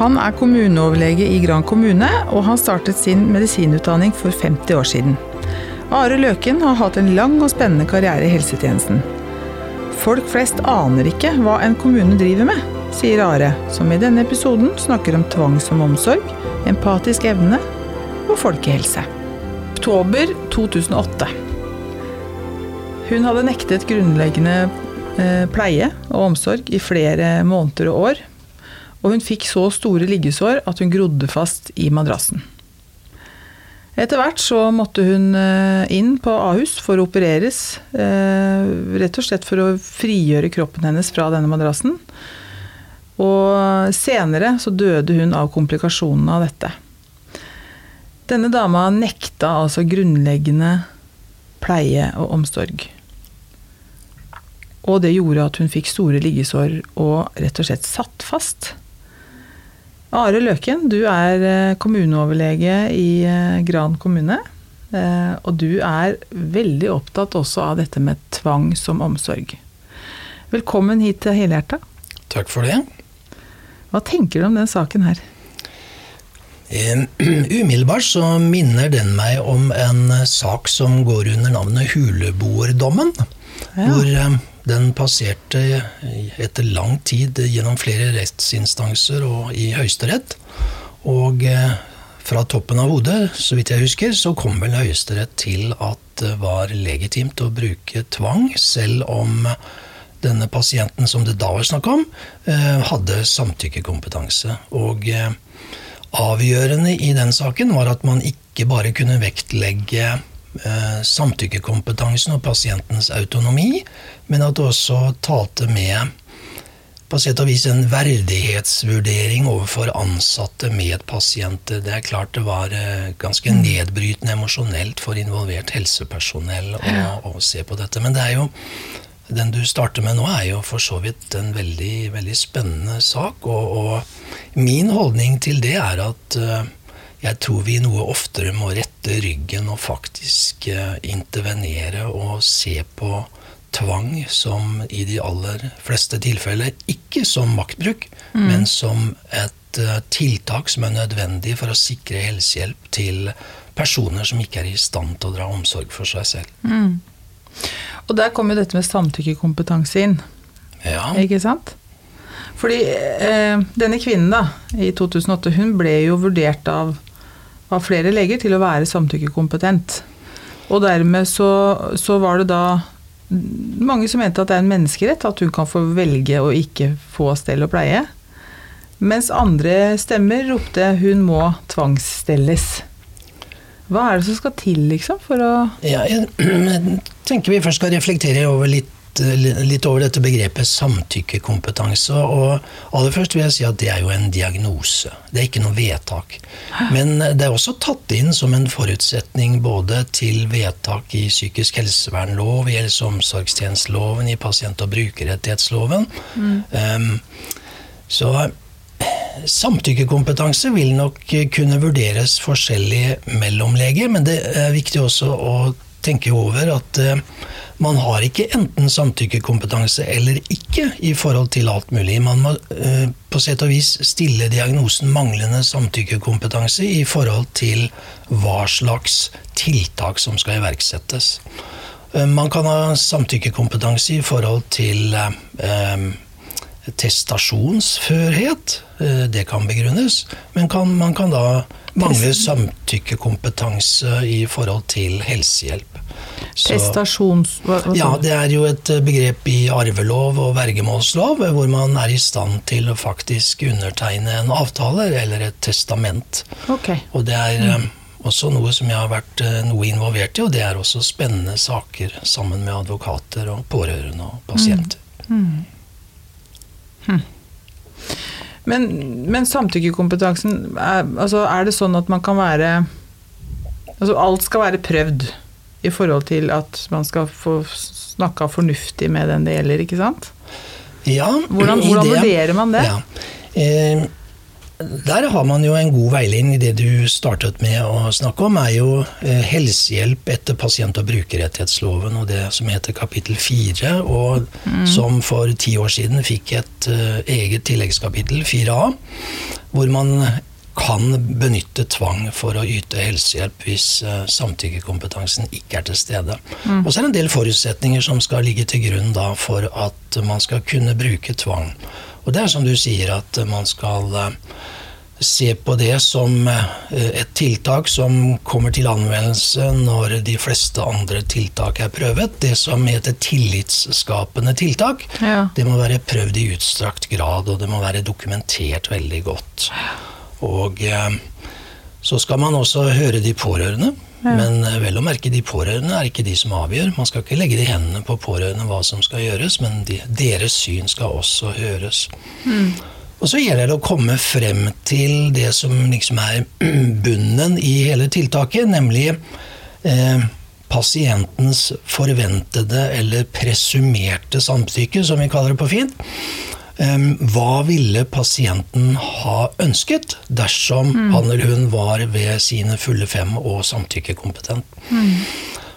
Han er kommuneoverlege i Gran kommune, og han startet sin medisinutdanning for 50 år siden. Are Løken har hatt en lang og spennende karriere i helsetjenesten. Folk flest aner ikke hva en kommune driver med, sier Are, som i denne episoden snakker om tvang som omsorg, empatisk evne og folkehelse. Oktober 2008. Hun hadde nektet grunnleggende eh, pleie og omsorg i flere måneder og år, og hun fikk så store liggesår at hun grodde fast i madrassen. Etter hvert så måtte hun eh, inn på Ahus for å opereres, eh, rett og slett for å frigjøre kroppen hennes fra denne madrassen. Og senere så døde hun av komplikasjonene av dette. Denne dama nekta altså grunnleggende pleie og omsorg. Og det gjorde at hun fikk store liggesår og rett og slett satt fast. Are Løken, du er eh, kommuneoverlege i eh, Gran kommune. Eh, og du er veldig opptatt også av dette med tvang som omsorg. Velkommen hit til Helhjerta. Takk for det. Hva tenker du om den saken her? Umiddelbart så minner den meg om en sak som går under navnet Huleboerdommen. Ja. Hvor den passerte etter lang tid gjennom flere rettsinstanser og i Høyesterett. Og eh, fra toppen av hodet, så vidt jeg husker, så kom vel Høyesterett til at det var legitimt å bruke tvang, selv om denne pasienten som det da var snakk om, eh, hadde samtykkekompetanse. Og eh, avgjørende i den saken var at man ikke bare kunne vektlegge samtykkekompetansen og pasientens autonomi, men at det også talte med på sett og vis en verdighetsvurdering overfor ansatte med pasienter. Det er klart det var eh, ganske mm. nedbrytende emosjonelt for involvert helsepersonell å, å, se på dette. Men det er jo, den du starter med nå, er jo for så vidt en veldig, veldig spennende sak. Og, og min holdning til det er at uh, jeg tror vi noe oftere må rette ryggen og faktisk eh, intervenere og se på tvang som i de aller fleste tilfeller ikke som maktbruk, mm. men som et eh, tiltak som er nødvendig for å sikre helsehjelp til personer som ikke er i stand til å dra omsorg for seg selv. Mm. Og der kommer jo dette med samtykkekompetanse inn. Ja. Ikke sant? Fordi eh, denne kvinnen da, i 2008, hun ble jo vurdert av av flere leger til å være samtykkekompetent. Og dermed så, så, var det da mange som mente at det er en menneskerett at hun kan få velge å ikke få stell og pleie. Mens andre stemmer ropte 'hun må tvangsstelles'. Hva er det som skal til, liksom, for å ja, Jeg tenker vi først skal reflektere over litt litt over dette begrepet samtykkekompetanse. og Aller først vil jeg si at det er jo en diagnose. Det er ikke noe vedtak. Men det er også tatt inn som en forutsetning både til vedtak i psykisk helsevernlov, i helse- og omsorgstjenesteloven, i pasient- og brukerrettighetsloven. Mm. Um, så Samtykkekompetanse vil nok kunne vurderes forskjellig mellom leger, men det er viktig også å tenke over at uh, man har ikke enten samtykkekompetanse eller ikke i forhold til alt mulig. Man må uh, på sett og vis stille diagnosen manglende samtykkekompetanse i forhold til hva slags tiltak som skal iverksettes. Uh, man kan ha samtykkekompetanse i forhold til testasjonsførhet. Det kan begrunnes. Men kan, man kan da mangle samtykkekompetanse i forhold til helsehjelp. Prestasjons... Hva, hva ja, det er jo et eh, begrep i arvelov og vergemålslov hvor man er i stand til å faktisk undertegne en avtale eller et testament. Okay. Og det er mm. også noe som jeg har vært eh, noe involvert i, og det er også spennende saker sammen med advokater og pårørende og pasienter. Mm. Mm. Hm. Men, men samtykkekompetansen, er, altså, er det sånn at man kan være Altså alt skal være prøvd i forhold til at man skal få snakka fornuftig med den det gjelder, ikke sant? Ja, Hvordan, hvordan vurderer man det? Ja. Eh, der har man jo en god veiledning. Det du startet med å snakke om, er jo eh, helsehjelp etter pasient- og brukerrettighetsloven og det som heter kapittel 4, og som for ti år siden fikk et eh, eget tilleggskapittel, 4a, hvor man kan benytte tvang for å yte helsehjelp hvis eh, samtykkekompetansen ikke er til stede. Og så er det en del forutsetninger som skal ligge til grunn da for at man skal kunne bruke tvang. Og det er som du sier, at man skal eh, se på det som eh, et tiltak som kommer til anvendelse når de fleste andre tiltak er prøvet. Det som heter tillitsskapende tiltak. Ja. Det må være prøvd i utstrakt grad, og det må være dokumentert veldig godt. Og eh, så skal man også høre de pårørende. Men eh, vel å merke, de pårørende er ikke de som avgjør. Man skal ikke legge det i hendene på pårørende hva som skal gjøres, men de, deres syn skal også høres. Og så gjelder det å komme frem til det som liksom er bunnen i hele tiltaket, nemlig eh, pasientens forventede eller presumerte samtykke, som vi kaller det på fint. Hva ville pasienten ha ønsket dersom han eller hun var ved sine fulle fem og samtykkekompetent?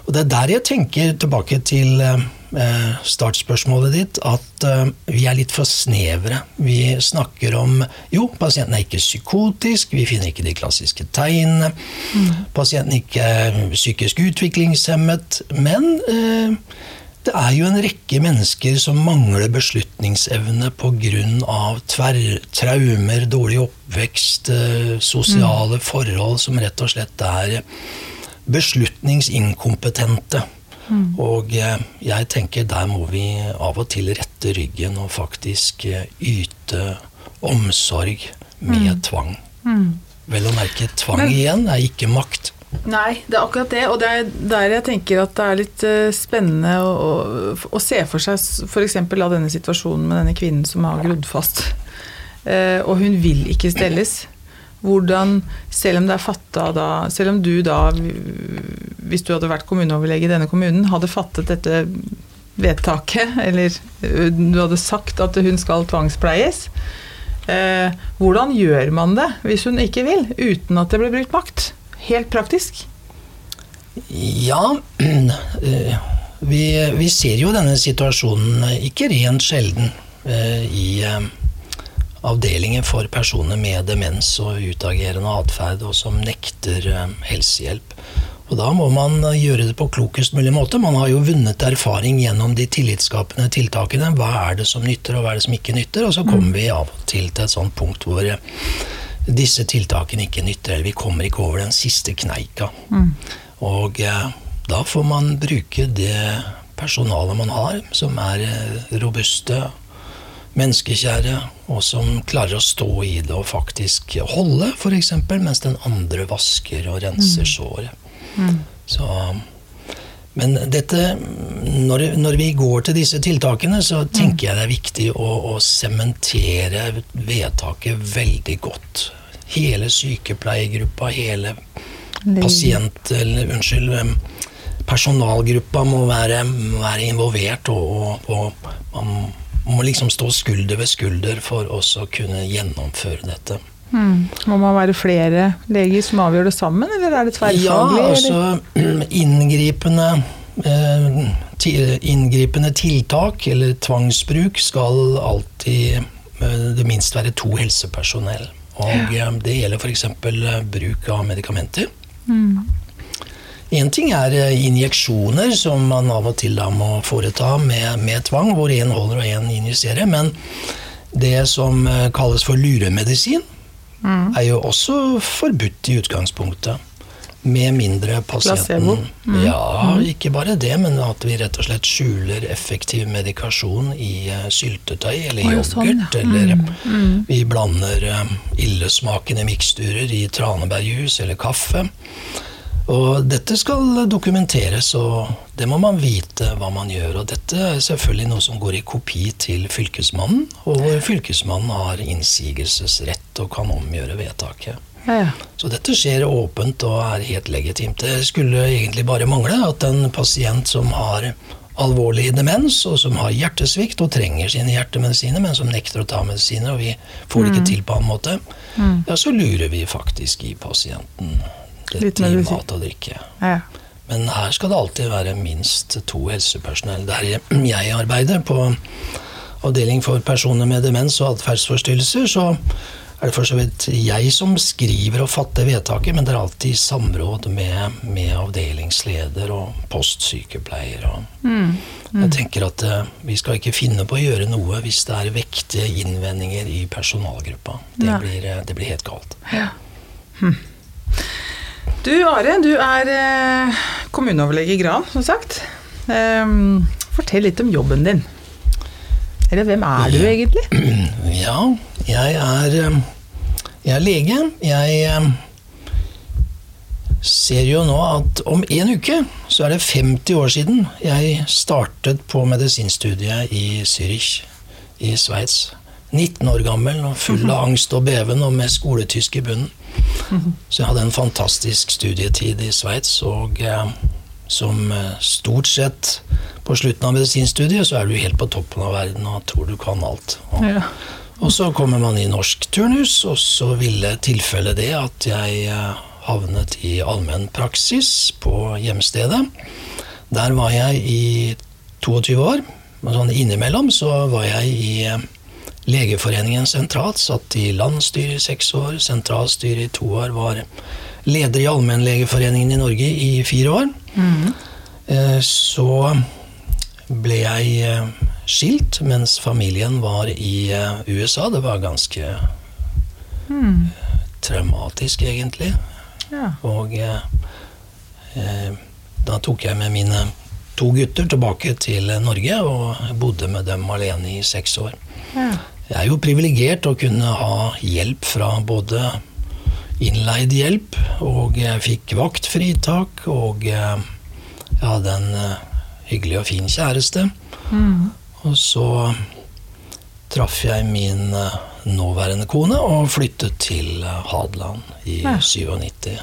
Og det er der jeg tenker tilbake til eh, startspørsmålet ditt, at eh, vi er litt for snevre. Vi snakker om jo, pasienten er ikke psykotisk, vi finner ikke de klassiske tegnene. Pasienten er ikke psykisk utviklingshemmet, men eh, det er jo en rekke mennesker som mangler beslutningsevne pga. traumer, dårlig oppvekst, sosiale sosiale forhold som rett og slett er beslutningsinkompetente. Og eh, jeg tenker der må vi av og til rette ryggen og faktisk eh, yte omsorg med tvang. Vel å merke, tvang Men- igjen er ikke makt. Nei, det er akkurat det, og det er der jeg tenker at det er litt eh, spennende å, å, å se for seg f.eks. av denne situasjonen med denne kvinnen som har grodd fast. Eh, og hun vil ikke stelles. Hvordan, selv om det er fatta da Selv om du da, hvis du hadde vært kommuneoverlege i denne kommunen, hadde fattet dette vedtaket, eller du hadde sagt at hun skal tvangspleies, eh, hvordan gjør man det hvis hun ikke vil, uten at det blir brukt makt? Helt praktisk. Ja, eh, vi, vi ser jo denne situasjonen eh, ikke rent sjelden eh, i avdelingen for personer med demens og utagerende atferd, og som nekter eh, helsehjelp. Og Da må man gjøre det på klokest mulig måte. Man har jo vunnet erfaring gjennom de tillitsskapende tiltakene. Hva er det som nytter, og hva er det som ikke nytter? Og så kommer vi av og til til et sånt punkt hvor disse tiltakene ikke nytter, eller vi kommer ikke over den siste kneika. Og eh, da får man bruke det personalet man har, som er eh, robuste, menneskekjære, og som klarer å stå i det og faktisk holde, f.eks., mens den andre vasker og renser såret. Så men dette, når, når vi går til disse tiltakene, så tenker jeg det er viktig å, sementere vedtaket veldig godt. Hele sykepleiergruppa, hele pasient... Eller unnskyld, personalgruppa må være, må være involvert, og, og, og man må liksom stå skulder ved skulder for å kunne gjennomføre dette. Mm. Må man være flere leger som avgjør det sammen, eller er det tverrfaglig? Ja, altså inngripende eh, inngripende tiltak eller tvangsbruk skal alltid eh, det minst være to helsepersonell. Og ja. det gjelder f.eks. bruk av medikamenter. Én ting er eh, injeksjoner, som man av og til da må foreta med, med tvang, hvor én holder og én injiserer. Men det som eh, kalles for luremedisin, er jo også forbudt i utgangspunktet. Med mindre pasienten mm. Ja, ikke bare det, men at vi rett og slett skjuler effektiv medikasjon i eh, syltetøy eller i ja, sånn, ja. mm. Eller vi blander eh, illesmakende miksturer i tranebærjus eller kaffe. Og dette skal dokumenteres, og det må man vite hva man gjør. Og dette er selvfølgelig noe som går i kopi til Fylkesmannen, og hvor Fylkesmannen har innsigelsesrett og kan omgjøre vedtaket. Ja, ja. Så dette skjer åpent og er helt legitimt. Det skulle egentlig bare mangle at en pasient som har alvorlig demens, og som har hjertesvikt og trenger sine hjertemedisiner, men som nekter å ta medisiner, og vi får det ikke til på annen måte, ja, så lurer vi faktisk i pasienten Litt i mat og drikke. Ja. Men her skal det alltid være minst to helsepersonell. Der jeg- arbeider, på avdeling for personer med demens og atferdsforstyrrelser, så er det for så vidt jeg som skriver og fatter vedtaket, men det er alltid samråd med, med avdelingsleder og postsykepleier. Og Jeg tenker at eh, vi skal ikke finne på å gjøre noe hvis det er vektige innvendinger i personalgruppa. Det, blir, eh, det blir helt galt. Du Are, du er eh, kommuneoverlege i Gran, som sagt. Ehm, fortell litt om jobben din. Eller hvem er du egentlig? Ja, jeg er, eh, jeg er lege. Jeg eh, ser jo nå at om en uke så er det 50 år siden jeg startet på medisinstudiet i Zürich i Sveits. 19 år gammel og full av angst og beven og med skoletysk i bunnen. Så jeg hadde en fantastisk studietid i Sveits, og eh, som eh, stort sett på slutten av medisinstudiet så er du helt på toppen av verden og tror du kan alt. Og, Ja. og så kommer man i norsk turnus, og så ville tilfellet det at jeg eh, havnet i allmennpraksis på hjemstedet. Der var jeg i 22 år. Og sånn innimellom så var jeg i Legeforeningen sentralt, satt i landsstyret i seks år, sentralstyret i to år, var leder i Allmennlegeforeningen i Norge i fire år. Mm. Så ble jeg eh, skilt mens familien var i eh, USA. Det var ganske traumatisk, egentlig. Ja. Og eh, eh, da tok jeg med mine to gutter tilbake til Norge og bodde med dem alene i seks år. Ja. Jeg er jo privilegert å kunne ha hjelp fra både innleid hjelp, og jeg fikk vaktfritak, og eh, jeg hadde en eh, hyggelig og fin kjæreste. Og så traff jeg min eh, nåværende kone og flyttet til eh, Hadeland i Ja. 97.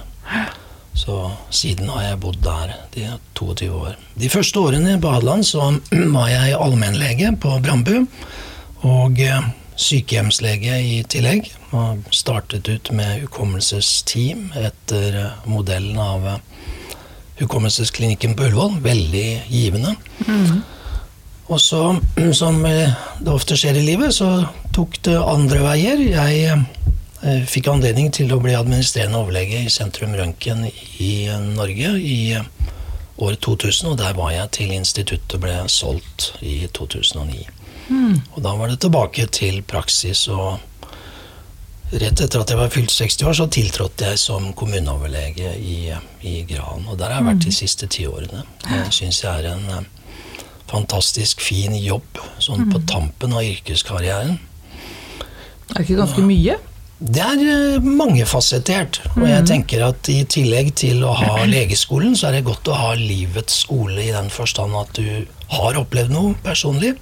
Så siden har jeg bodd der de 22 år. De første årene på Hadeland så var jeg allmennlege på Brandbu. Og eh, sykehjemslege i tillegg. Og startet ut med hukommelsesteam etter eh, modellen av eh, Hukommelsesklinikken på Ullevål. Veldig givende. Og så, som det ofte skjer i livet, så tok det andre veier. Jeg fikk anledning til å bli administrerende overlege i Sentrum Røntgen i Norge i år 2000, og der var jeg til instituttet ble solgt i 2009. Og da var det tilbake til praksis, og rett etter at jeg var fylt 60 år, så tiltrådte jeg som kommuneoverlege i, i Gran. Og der har jeg vært de siste ti årene. Det syns jeg er en eh, fantastisk fin jobb, sånn på tampen av yrkeskarrieren. Er det ikke ganske mye? Det er eh, mangefasettert. Og jeg tenker at i tillegg til å ha legeskolen, så er det godt å ha livets skole i den forstand at du har opplevd noe personlig,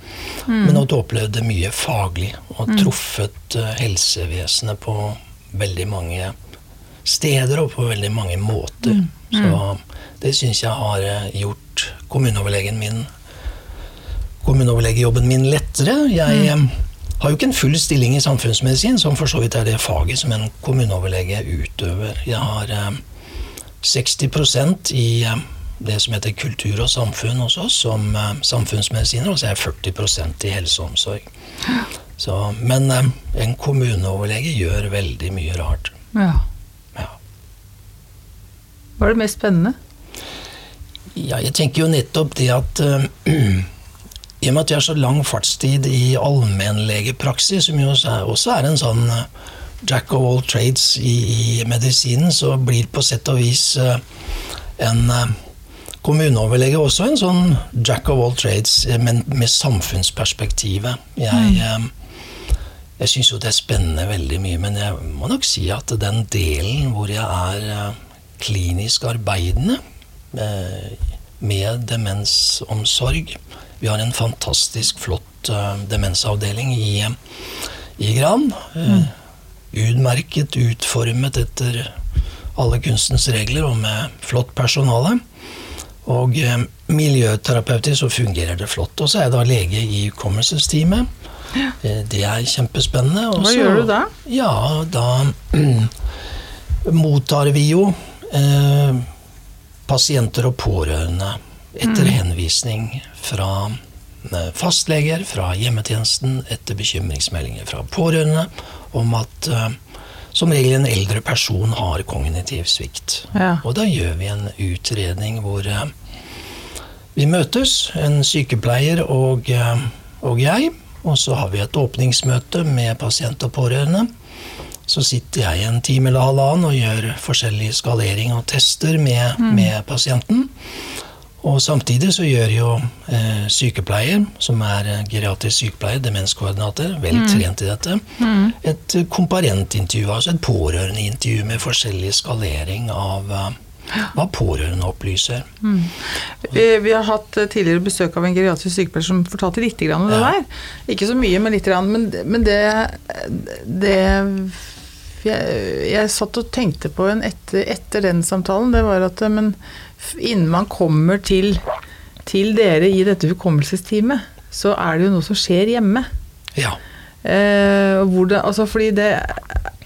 men at du opplevde mye faglig og truffet eh, helsevesenet på veldig mange steder og på veldig mange måter. Så det syns jeg har eh, gjort kommuneoverlegen min kommuneoverlegejobben min lettere. Jeg har jo ikke en full stilling i samfunnsmedisin, som for så vidt er det faget som en kommuneoverlege utøver. Jeg har eh, 60% i eh, det som heter kultur og samfunn hos oss, som eh, samfunnsmedisiner, og så er jeg 40% i helse og omsorg. Så, men eh, en kommuneoverlege gjør veldig mye rart. Ja. Ja. Hva er det mest spennende? Ja, jeg tenker jo nettopp det at eh, I og med at jeg har så lang fartstid i allmennlegepraksis, som jo også er, en sånn eh, jack of all trades i, i medisinen, så blir på sett og vis eh, en eh, kommuneoverlege også en sånn jack of all trades, men med samfunnsperspektivet. Jeg, mm. jeg syns jo det er spennende veldig mye, men jeg må nok si at den delen hvor jeg er klinisk arbeidende med demensomsorg. Vi har en fantastisk flott demensavdeling i, i Gran. Mm. Utmerket, utformet etter alle kunstens regler og med flott personale. Og uh, miljøterapeutisk så fungerer det flott. Og så er jeg da lege i hukommelsesteamet. Ja. Eh, det er kjempespennende. Også, Hva gjør du da? Ja, da mottar vi jo eh, pasienter og pårørende etter mm. henvisning fra eh, fastleger, fra hjemmetjenesten, etter bekymringsmeldinger fra pårørende om at eh, som regel en eldre person har kognitiv svikt. Ja. Og da gjør vi en utredning hvor uh, vi møtes, en sykepleier og, uh, og, jeg. Og så har vi et åpningsmøte med pasient og pårørende. Så sitter jeg en time eller halvannen og gjør forskjellig skalering og tester med, mm. med pasienten. Og samtidig så gjør jo eh, sykepleier, som er eh, geriatrisk sykepleier, demenskoordinater, vel mm. trent i dette, mm. et komparentintervju, altså et pårørendeintervju med forskjellig skalering av uh, hva pårørende opplyser. Mm. Vi, vi, har hatt eh, tidligere besøk av en geriatrisk sykepleier som fortalte litt om det ja. der. Ikke så mye, men litt. Men, men det, det jeg, jeg, satt og tenkte på en etter, etter den samtalen, det var at men innen man kommer til, til dere i dette hukommelsesteamet, så er det jo noe som skjer hjemme. Ja. Eh, det, altså fordi det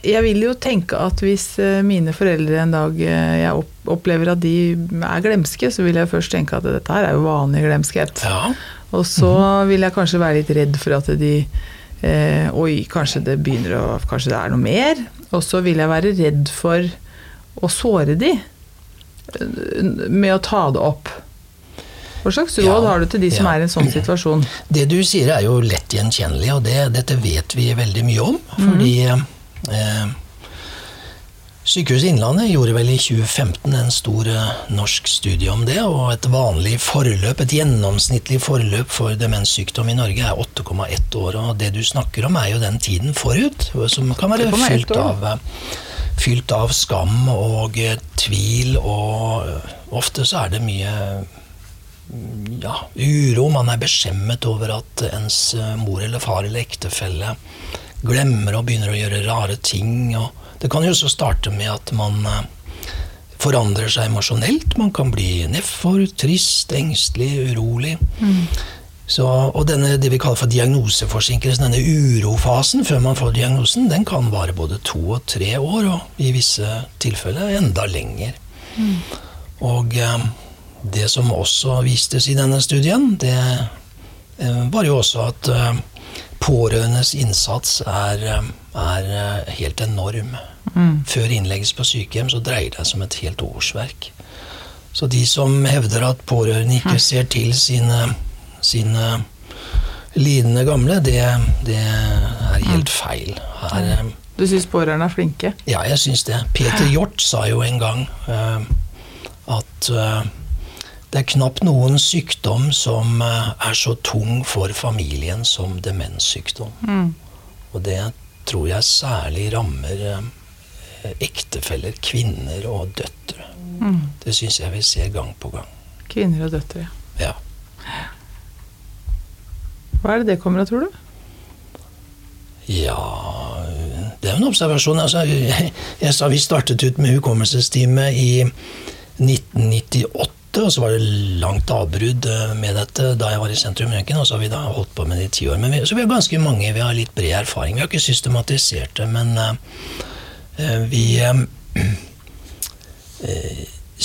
Jeg vil jo tenke at hvis eh, mine foreldre en dag eh, jeg opplever at de er glemske, så vil jeg først tenke at dette her er jo vanlig glemskhet. Ja. Og så mhm. vil jeg kanskje være litt redd for at de eh, Oi, kanskje det begynner å Kanskje det er noe mer? Og så vil jeg være redd for å såre de med å ta det opp. Hva slags råd ja, har du til de som ja. er i en sånn situasjon? Det du sier er jo lett gjenkjennelig, og det, dette vet vi veldig mye om. Fordi mm. eh, Sykehuset Innlandet gjorde vel i 2015 en stor eh, norsk studie om det. Og et vanlig forløp, et gjennomsnittlig forløp for demenssykdom i Norge er 8,1 år. Og det du snakker om, er jo den tiden forut, som kan være fylt av fylt av skam og eh, tvil, og eh, ofte så er det mye ja, uro. Man er beskjemmet over at ens eh, mor eller far eller ektefelle glemmer og begynner å gjøre rare ting. Det kan jo også starte med at man forandrer seg emosjonelt. Man kan bli nedfor, trist, engstelig, urolig. Mm. Så, og denne, det vi kaller for diagnoseforsinkelsen, denne urofasen før man får diagnosen, den kan vare både to og tre år, og i visse tilfeller enda lenger. Mm. Og eh, det som også vistes i denne studien, det eh, var jo også at eh, pårørendes innsats er, er helt enorm. Mm. Før innlegges på sykehjem så dreier det seg om et helt årsverk. Så de som hevder at pårørende ikke ser til sine sine lidende gamle, det, det er helt mm. feil. Her, eh, du syns pårørende er flinke? Ja, jeg syns det. Peter Hjort sa jo en gang uh, at uh, det er knapt noen sykdom som uh, er så tung for familien som demenssykdom. Mm. Og det tror jeg særlig rammer ektefeller, kvinner og døtre. Mm. Det syns jeg vi ser gang på gang. Kvinner og døtre, ja. Hva er det det kommer av, tror du? Ja Det er jo en observasjon. Altså, jeg, jeg sa vi startet ut med hukommelsesteamet i 1998. Og så var det langt avbrudd eh, med dette da jeg var i Sentrum Røntgen. Og så har vi da holdt på med det i ti år. Men vi, så vi har ganske mange, vi har litt bred erfaring. Vi har ikke systematisert det, men uh, vi uh,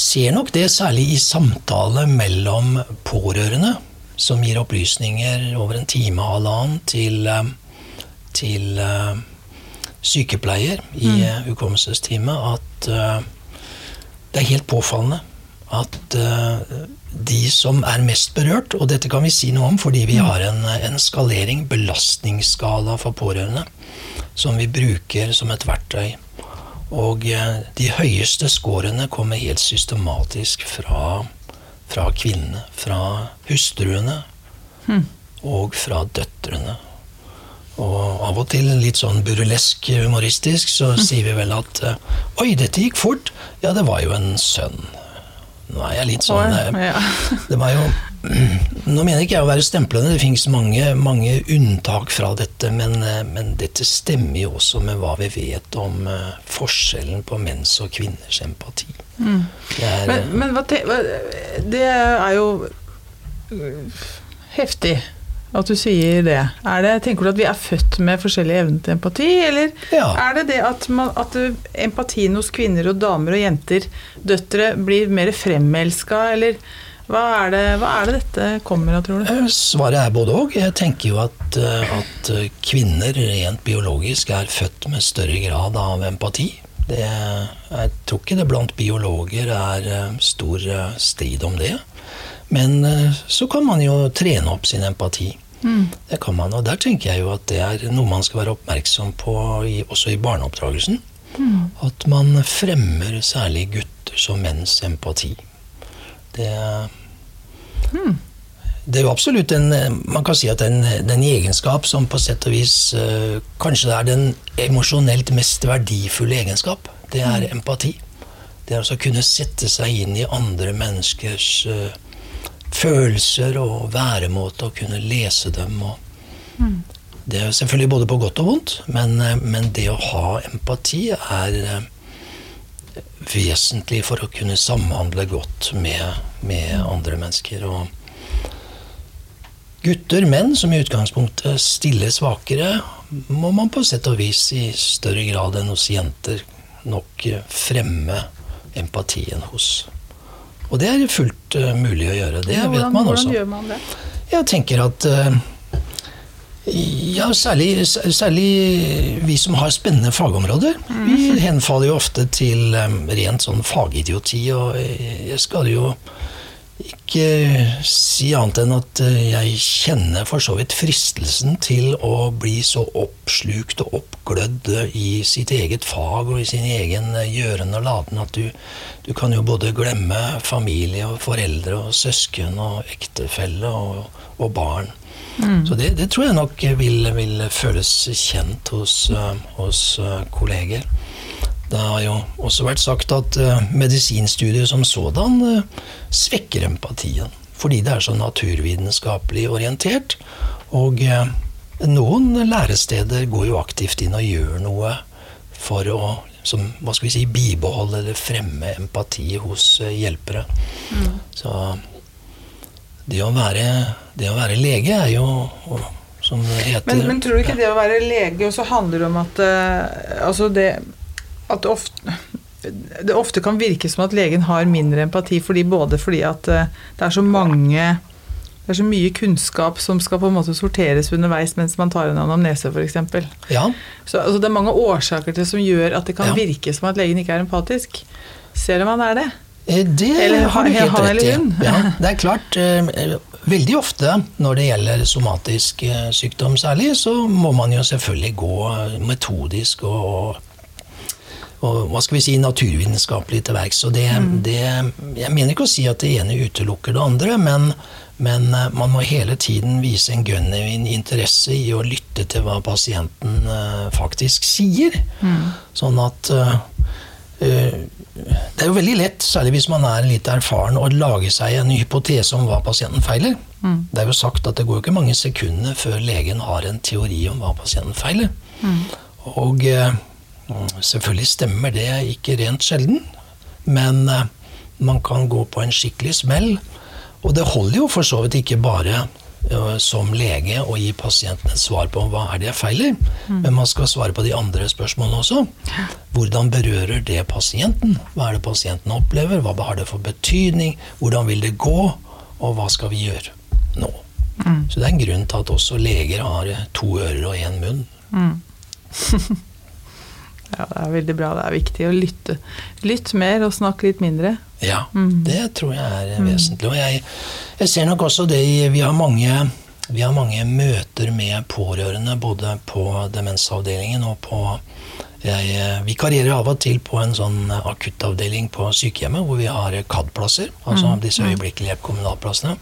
ser nok det særlig i samtale mellom pårørende som gir opplysninger over en time og halvannen til, eh, til uh, sykepleier i mm. hukommelsestime at uh, det er helt påfallende at de som er mest berørt, og dette kan vi si noe om fordi vi mm. har en, en skalering, belastningsskala for pårørende, som vi bruker som et verktøy. Og de høyeste scorene kommer helt systematisk fra fra kvinnene, fra hustruene mm. og fra døtrene. Og av og til litt sånn burlesk humoristisk så mm. sier vi vel at eh, Oi, dette gikk fort. Ja, det var jo en sønn. Nå er jeg litt sånn Oi, ja. Det var jo Nå mener ikke jeg å være stemplende, det finnes mange, mange unntak fra dette, men, eh, men, dette stemmer jo også med hva vi vet om uh, forskjellen på menns og kvinners empati. Mm. Er, men, men hva te, det er jo heftig at du sier det. det. Tenker du at vi er født med forskjellig evne til empati, eller ja. er det det at, man, at, empatien hos kvinner og damer og jenter, døtre, blir mer fremelska, eller hva er, det, hva er, det, dette kommer av, tror du? Eh, svaret er både òg. Jeg tenker jo at, eh, at, kvinner rent biologisk er født med større grad av empati. Det, jeg tror ikke det blant biologer er eh, stor strid om det. Men eh, så kan man jo trene opp sin empati. Mm. Det kan man, og Der tenker jeg jo at det er noe man skal være oppmerksom på i, også i barneoppdragelsen. Mm. At man fremmer særlig gutters og menns empati. Det, det er jo absolutt en Man kan si at den, den egenskap som på sett og vis uh, kanskje er den emosjonelt mest verdifulle egenskap, det er mm. empati. Det er altså å kunne sette seg inn i andre menneskers uh, følelser og væremåte, og kunne lese dem. Mm. Det er selvfølgelig både på godt og vondt, men, eh, men det å ha empati er eh, vesentlig for å kunne samhandle godt med, med andre mennesker. Og gutter, menn, som i utgangspunktet stiller svakere, må man på sett og vis i større grad enn hos jenter nok fremme empatien hos. Og det er fullt uh, mulig å gjøre. Det ja, hvordan, vet man også. Hvordan gjør man det? Jeg tenker at uh, ja, særlig, særlig, vi som har spennende fagområder. Vi henfaller jo ofte til um, rent sånn fagidioti, og jeg skal jo ikke si annet enn at eh, jeg kjenner for så vidt fristelsen til å bli så oppslukt og oppglødd i sitt eget fag og i sin egen eh, gjøren og laden at du, du kan jo både glemme familie og foreldre og søsken og ektefelle og, og barn. Mm. Så det, det, tror jeg nok vil, vil føles kjent hos, eh, hos kolleger. Det har jo også vært sagt at medisinstudier som sådan svekker empatien. Fordi det er så naturvitenskapelig orientert. Og noen læresteder går jo aktivt inn og gjør noe for å som, hva skal vi si, bibeholde eller fremme empati hos hjelpere. Mm. Så det å, være, det å være lege er jo som det heter Men, men tror du ikke det å være lege også handler om at altså det at det ofte, det ofte kan virke som at legen har mindre empati, fordi, både fordi at eh, det er så mange det er så mye kunnskap som skal på en måte sorteres underveis mens man tar en anamnese, f.eks. Ja. Så altså, det er mange årsaker til som gjør at det kan ja. virke som at legen ikke er empatisk, selv om han er det. Eh, det eller, har du helt rett i. Ja, det er klart. Eh, veldig ofte når det gjelder somatisk sykdom særlig, så må man jo selvfølgelig gå metodisk og og hva skal vi si, naturvitenskapelig til verks. Og det, mm. det, jeg mener ikke å si at det ene utelukker det andre, men, men eh, man må hele tiden vise en genuin interesse i å lytte til hva pasienten faktisk sier. Mm. Sånn at Det er jo veldig lett, særlig hvis man er litt erfaren, å lage seg en hypotese om hva pasienten feiler. Mm. Det er jo sagt at det går ikke mange sekunder før legen har en teori om hva pasienten feiler. Mm. Og Selvfølgelig stemmer det ikke rent sjelden, men eh, man kan gå på en skikkelig smell. Og det holder jo for så vidt ikke bare som lege å gi pasienten et svar på hva er det jeg feiler, mm. men man skal svare på de andre spørsmålene også. Hvordan berører det pasienten? Hva er det pasienten opplever? Hva har det for betydning? Hvordan vil det gå? Og hva skal vi gjøre nå? Mm. Så det er en grunn til at også leger har to ører og én munn. Mm. Ja, det er veldig bra. Det er viktig å lytte. Lytt mer og snakke litt mindre. Ja, mm. det tror jeg er mm. vesentlig. Og jeg, jeg, ser nok også det i Vi vi har mange møter med pårørende både på demensavdelingen og på jeg vikarierer av og til på en sånn akuttavdeling på sykehjemmet hvor vi har CAD-plasser, altså mm. disse mm. øyeblikkelig kommunalplassene.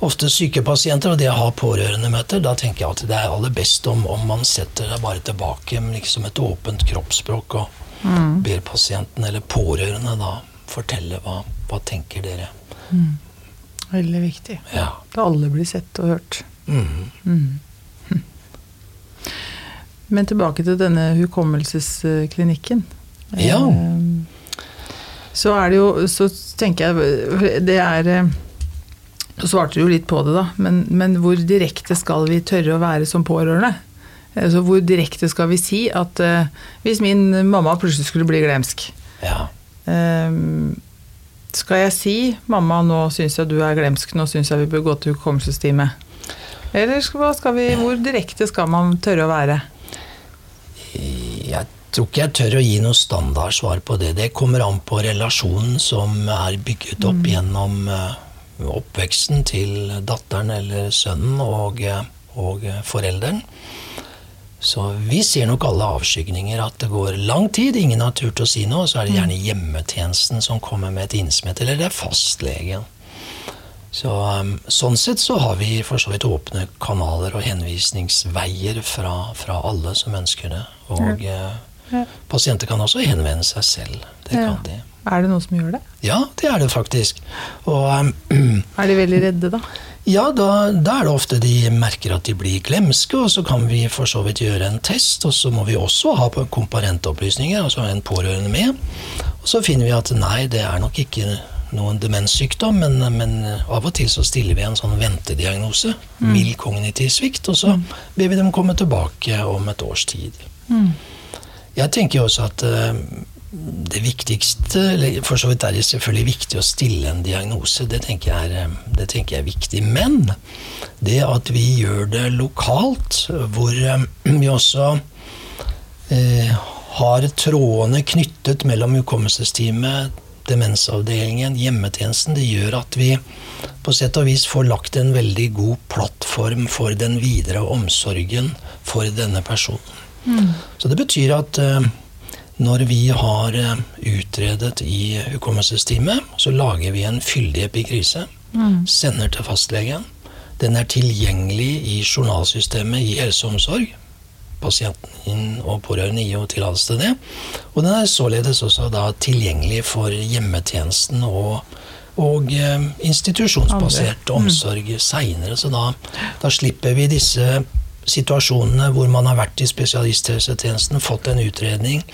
ofte syke pasienter, og det å ha pårørendemøter, da tenker jeg at det er aller best om, om man setter seg bare tilbake med liksom et åpent kroppsspråk og mm. ber pasienten eller pårørende da fortelle hva, hva tenker dere. Mm. Veldig viktig. Ja. Da alle blir sett og hørt. Mm. mm. Men tilbake til denne hukommelsesklinikken. Ja. Eh, så er det jo Så tenker jeg Det er eh, så svarte du jo litt på det, da. Men, men, hvor direkte skal vi tørre å være som pårørende? Altså, hvor direkte skal vi si at uh, hvis min mamma plutselig skulle bli glemsk ja. Um, Skal jeg si 'mamma, nå syns jeg du er glemsk, nå syns jeg vi bør gå til hukommelsestime'? Eller skal, skal vi, hvor direkte skal man tørre å være? Jeg tror ikke jeg tør å gi noe standardsvar på det. Det kommer an på relasjonen som er bygget opp mm. gjennom uh, oppveksten til datteren eller sønnen og, og forelderen. Så vi ser nok alle avskygninger. At det går lang tid, ingen har turt å si noe. Så er det gjerne hjemmetjenesten som kommer med et innsmett, eller det er fastlegen. Så, um, sånn sett så har vi for så vidt åpne kanaler og henvisningsveier fra, fra alle som ønsker det. Og ja. Ja. pasienter kan også henvende seg selv. Det ja. kan de. Er det noen som gjør det? Ja, det er det faktisk. Og, um, er de veldig redde, da? Ja, da, da, er det ofte de merker at de blir glemske, og så kan vi for så vidt gjøre en test. Og så må vi også ha komparentopplysninger, altså en pårørende med. Og så finner vi at nei, det er nok ikke noen demenssykdom, men, men av og til så stiller vi en sånn ventediagnose. Mm. Mild kognitiv svikt. Og så mm. ber vi dem komme tilbake om et års tid. Mm. Jeg tenker jo også at uh, det viktigste For så vidt er det selvfølgelig viktig å stille en diagnose. Det tenker, jeg er, det tenker jeg er viktig. Men det at vi gjør det lokalt, hvor eh, vi også eh, har trådene knyttet mellom hukommelsesteamet, demensavdelingen, hjemmetjenesten, det gjør at vi på sett og vis får lagt en veldig god plattform for den videre omsorgen for denne personen. Mm. Så det betyr at eh, når vi har eh, utredet i hukommelsesteamet, så lager vi en fyldig epikrise. Mm. Sender til fastlegen. Den er tilgjengelig i journalsystemet i helse og omsorg. Pasienten og pårørende gir jo tillatelse til det. Og den er således også da tilgjengelig for hjemmetjenesten og, og eh, institusjonsbasert mm. omsorg seinere. Så da, da slipper vi disse situasjonene hvor man har vært i spesialisthelsetjenesten, fått en utredning,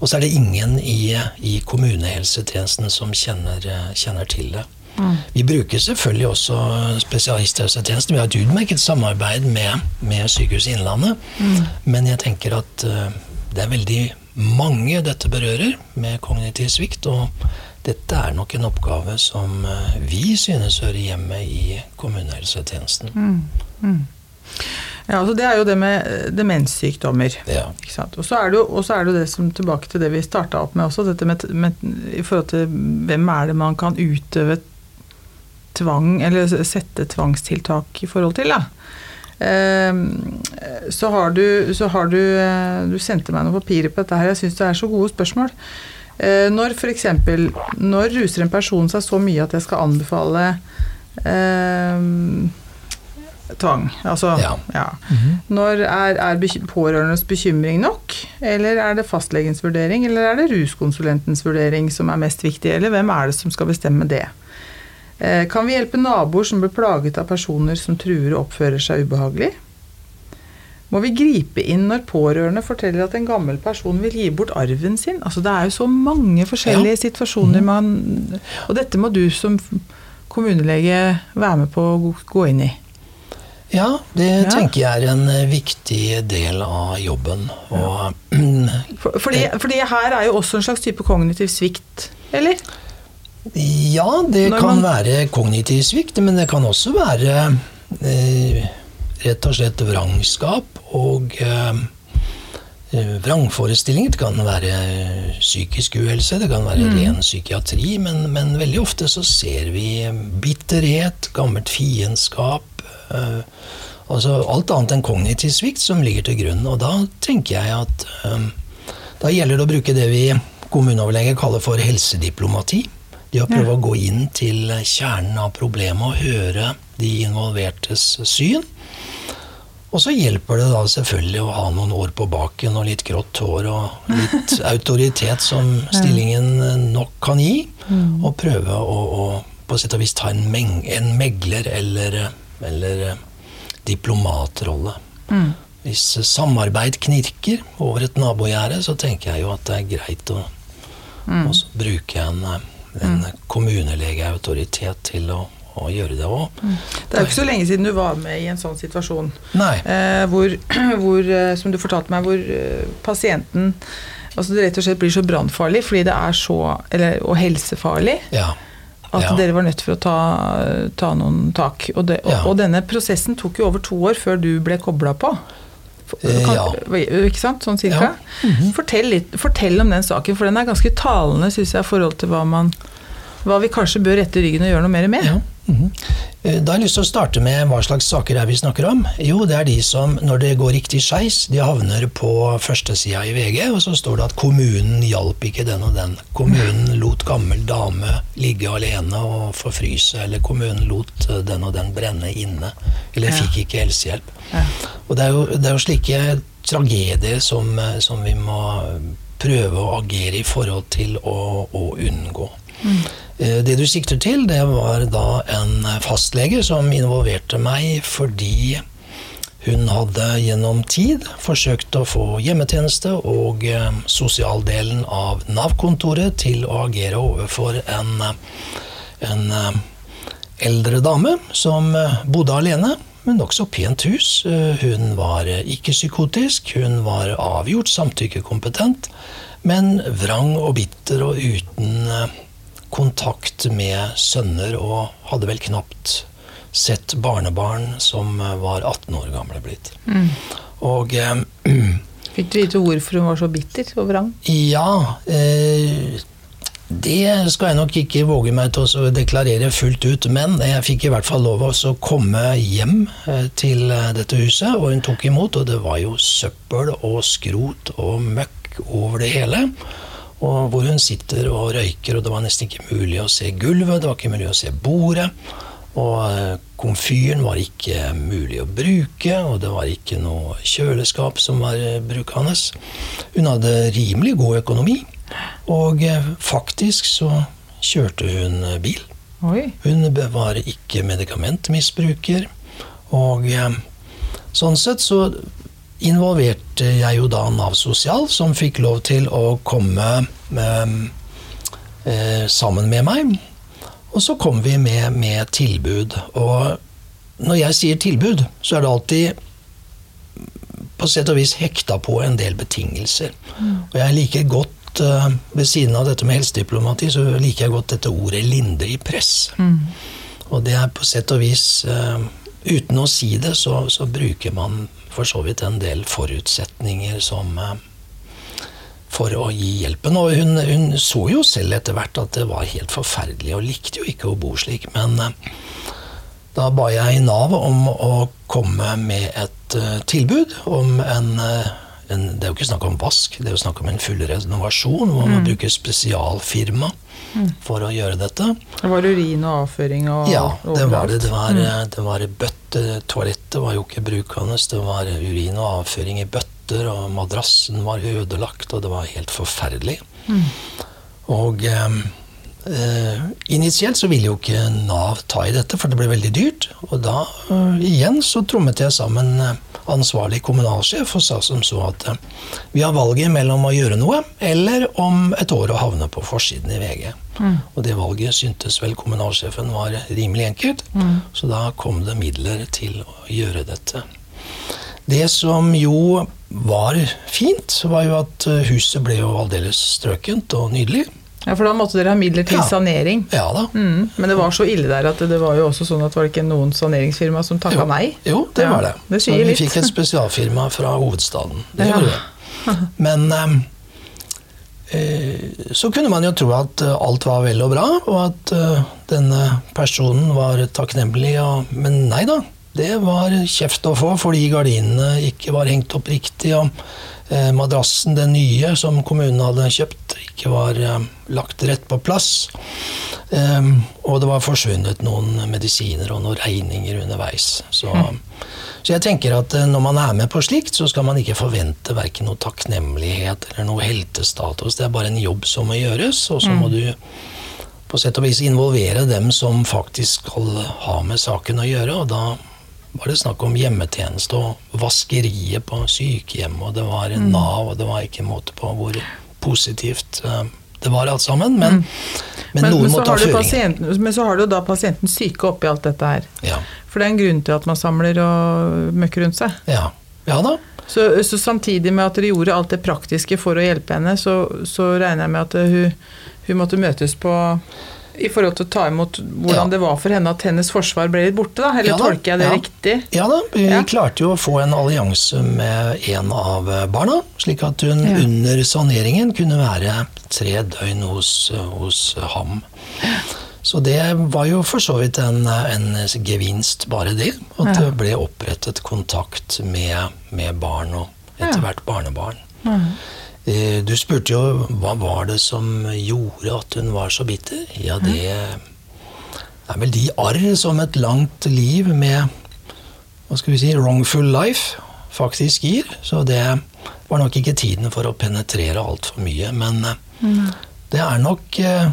og så er det ingen i, i kommunehelsetjenesten som kjenner, kjenner til det. Mm. Vi bruker selvfølgelig også spesialisthelsetjenesten. Vi har et utmerket samarbeid med, med Sykehuset Innlandet. Mm. Men jeg tenker at uh, det er veldig mange dette berører med kognitiv svikt. Og dette er nok en oppgave som uh, vi synes hører hjemme i kommunehelsetjenesten. Mm. Ja, altså Det er jo det med eh, demenssykdommer. Ja. Og så er, er, det jo det som tilbake til det vi starta opp med også, dette med, med, i forhold til hvem er det man kan utøve tvang, eller sette tvangstiltak i forhold til. da. Ehm, så har du, så har du eh, Du sendte meg noen papirer på dette her, jeg syns det er så gode spørsmål. Eh, når f.eks. Når ruser en person seg så mye at jeg skal anbefale eh, tvang. Altså, ja. ja. Mm -hmm. Når er, er pårørendes bekymring nok? Eller er det fastlegens vurdering? Eller er det ruskonsulentens vurdering som er mest viktig? Eller hvem er det som skal bestemme det? Eh, kan vi hjelpe naboer som blir plaget av personer som truer og oppfører seg ubehagelig? Må vi gripe inn når pårørende forteller at en gammel person vil gi bort arven sin? Altså, det er jo så mange forskjellige ja. situasjoner mhm. man Og dette må du som kommunelege være med på å gå inn i. Ja, det ja. tenker jeg er en eh, viktig del av jobben. Og, For, fordi, fordi, her er jo også en slags type kognitiv svikt, eller? Ja, det Når kan man... være kognitiv svikt, men det kan også være eh, rett og slett vrangskap og eh, eh vrangforestillinger. Det kan være psykisk uhelse, det kan være mm. ren psykiatri, men, men, veldig ofte så ser vi bitterhet, gammelt fiendskap, altså alt annet enn kognitiv svikt som ligger til grunn. Og da tenker jeg at um, da gjelder det å bruke det vi kommuneoverlege kaller for helsediplomati. Det å prøve å gå inn til kjernen av problemet og høre de involvertes syn. Og så hjelper det da selvfølgelig å ha noen år på baken og litt grått hår og litt autoritet som stillingen nok kan gi, mm. og prøve å, å, på sett og vis ta en, meng, en megler eller, eller diplomatrolle. Mm. Hvis samarbeid knirker over et nabogjerde, så tenker jeg jo at det er greit å mm. bruke en, en mm. kommunelegeautoritet til å å gjøre det òg. Mm. Det er jo ikke så lenge siden du var med i en sånn situasjon. Eh, hvor, hvor, eh, som du fortalte meg, hvor eh, pasienten altså det rett og slett blir så brannfarlig fordi det er så, eller, og helsefarlig. Ja. At ja. dere var nødt for å ta, ta noen tak. Og, det, og, ja. og, denne prosessen tok jo over to år før du ble kobla på. Eh, kan, ja. Ikke sant? Sånn cirka. Mm -hmm. fortell, litt, fortell, om den saken, for den er ganske talende, syns jeg, i forhold til hva man hva vi kanskje bør rette ryggen og gjøre noe mer med. Eh, da har jeg lyst til å starte med hva slags saker er vi snakker om. Jo, det er de som, når det går riktig skeis, de havner på førstesida i VG, og så står det at kommunen hjalp ikke den og den. Kommunen lot gammel dame ligge alene og forfryse, eller kommunen lot eh, den og den brenne inne. Eller fikk ikke helsehjelp. Og det er, jo, det er, jo, slike tragedier som, eh, som, vi må prøve å agere i forhold til å, å unngå. Mm. Eh, det du sikter til, det var da en fastlege som involverte meg fordi hun hadde gjennom tid forsøkt å få hjemmetjeneste og eh, sosialdelen av Nav-kontoret til å agere overfor en, en eh, eldre dame som bodde alene, men nokså pent hus. Hun var ikke psykotisk, hun var avgjort samtykkekompetent, men vrang og bitter og uten kontakt med sønner, og hadde vel knapt sett barnebarn som var 18 år gamle blitt. Mm. Og eh, Fikk du vite hvorfor hun var så bitter og vrang? Ja, eh, det skal jeg nok ikke våge meg til å deklarere fullt ut, men jeg fikk i hvert fall lov å komme hjem eh, til eh, dette huset, og hun tok imot, og det var jo søppel og skrot og møkk over det hele. Og hvor hun sitter og røyker, og det var nesten ikke mulig å se gulvet, det var ikke mulig å se bordet. Og eh, komfyren var ikke mulig å bruke, og det var ikke noe kjøleskap som var eh, brukende. Hun hadde rimelig god økonomi, og eh, faktisk så kjørte hun bil. Oi. Hun var ikke medikamentmisbruker, og sånn sett så involverte jeg jo da Nav Sosial, som fikk lov til å komme med, eh, sammen med meg. Og så kom vi med, med, tilbud. Og når jeg sier tilbud, så er det alltid på sett og vis hekta på en del betingelser. Mm. Og jeg liker godt, uh, ved siden av dette med helsediplomati, så liker jeg godt dette ordet 'lindrig press'. Mm. Og det er på sett og vis uh, Uten å si det, så, så bruker man for så vidt en del forutsetninger som eh, for å gi hjelpen. Og hun, hun, så jo selv etter hvert at det var helt forferdelig, og likte jo ikke å bo slik. Men eh, da ba jeg Nav om å komme med et uh, tilbud om en, en, Det er jo ikke snakk om vask, det er jo snakk om en full renovasjon hvor man mm. bruker spesialfirma mm. for å gjøre dette. Det var urin og avføring og Ja, det var det. Det var, mm. det var bøtte toalettet var jo ikke brukende. Det var urin og avføring i bøtter, og madrassen var ødelagt, og det var helt forferdelig. Mm. Og eh, initielt så ville jo ikke Nav ta i dette, for det ble veldig dyrt. Og da eh, igjen så trommet jeg sammen eh, ansvarlig kommunalsjef og sa som så at eh, vi har valget mellom å gjøre noe eller om et år å havne på forsiden i VG. Mm. Og det valget syntes vel kommunalsjefen var rimelig enkelt, mm. så da kom det midler til å gjøre dette. Det som jo var fint, var jo at eh, huset ble jo aldeles strøkent og nydelig. Ja, For da måtte dere ha midler til ja. sanering? Ja da. Mm. Men det var så ille der at det var jo også sånn at var det ikke noen saneringsfirma som takka nei? Jo, det ja, var det. det sier Men vi litt. fikk et spesialfirma fra hovedstaden. Det ja. gjorde det. Men um, Eh, så kunne man jo tro at eh, alt var vel og bra, og at eh, denne personen var takknemlig. Men nei da. Det var kjeft å få fordi gardinene ikke var hengt opp riktig. og Madrassen, den nye som kommunen hadde kjøpt, ikke var lagt rett på plass. Um, og det var forsvunnet noen medisiner og noen regninger underveis. Så, mm. så, jeg tenker at eh, når man er med på slikt, så skal man ikke forvente verken noe takknemlighet eller noe heltestatus. Det er bare en jobb som må gjøres, og så må du på sett og vis involvere dem som faktisk skal ha med saken å gjøre. og da var det snakk om hjemmetjeneste og vaskeriet på sykehjem, og det var mm. Nav, og det var ikke måte på hvor positivt uh, det var alt sammen, men, mm. men, men noen men må ta føringen. Men så har du da pasienten syke oppi alt dette her. Ja. For det er en grunn til at man samler og møkker rundt seg. Ja, ja da. Så, så, samtidig med at dere gjorde alt det praktiske for å hjelpe henne, så, så regner jeg med at hun, hun måtte møtes på i forhold til å ta imot hvordan ja. det var for henne at hennes forsvar ble litt borte, da? Eller ja, da. tolker jeg det ja. riktig? Ja da, vi klarte jo å få en allianse med en av barna, slik at hun under saneringen kunne være tre døgn hos, hos ham. Så det var jo for så vidt en, en gevinst, bare det. At det ble opprettet kontakt med, med barn og etter hvert barnebarn. Mm. Eh, du spurte jo hva var det som gjorde at hun var så bitter. Ja, det er vel de arr som et langt liv med hva skal vi si, wrongful life faktisk gir. Så det var nok ikke tiden for å penetrere altfor mye. Men mm. det er nok eh,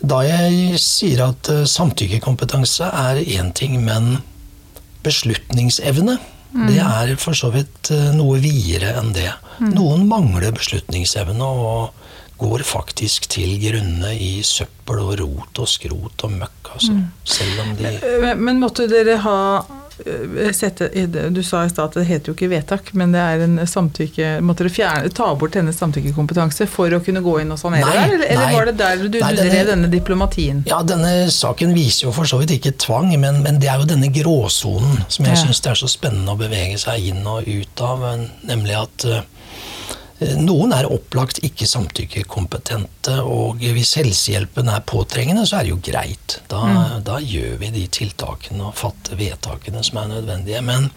Da jeg sier at eh, samtykkekompetanse er én ting, men beslutningsevne Mm. Det er for så vidt eh, noe videre enn det. Mm. Noen mangler beslutningsevne og går faktisk til grunne i søppel og rot og skrot og møkk. Altså. Mm. Selv om de men, men måtte dere ha sette, du sa i stad at det heter jo ikke vedtak, men det er en samtykke Måtte dere fjerne, ta bort hennes samtykkekompetanse for å kunne gå inn og sanere der? Eller, eller var det der du nei, drev denne diplomatien? Ja, denne saken viser jo for så vidt ikke tvang, men, men det er jo denne gråsonen som jeg ja. syns det er så spennende å bevege seg inn og ut av, nemlig at Eh, noen er opplagt ikke samtykkekompetente, og hvis helsehjelpen er påtrengende, så er det jo greit. Da, mm. da gjør vi de tiltakene og fatter vedtakene som er nødvendige. Men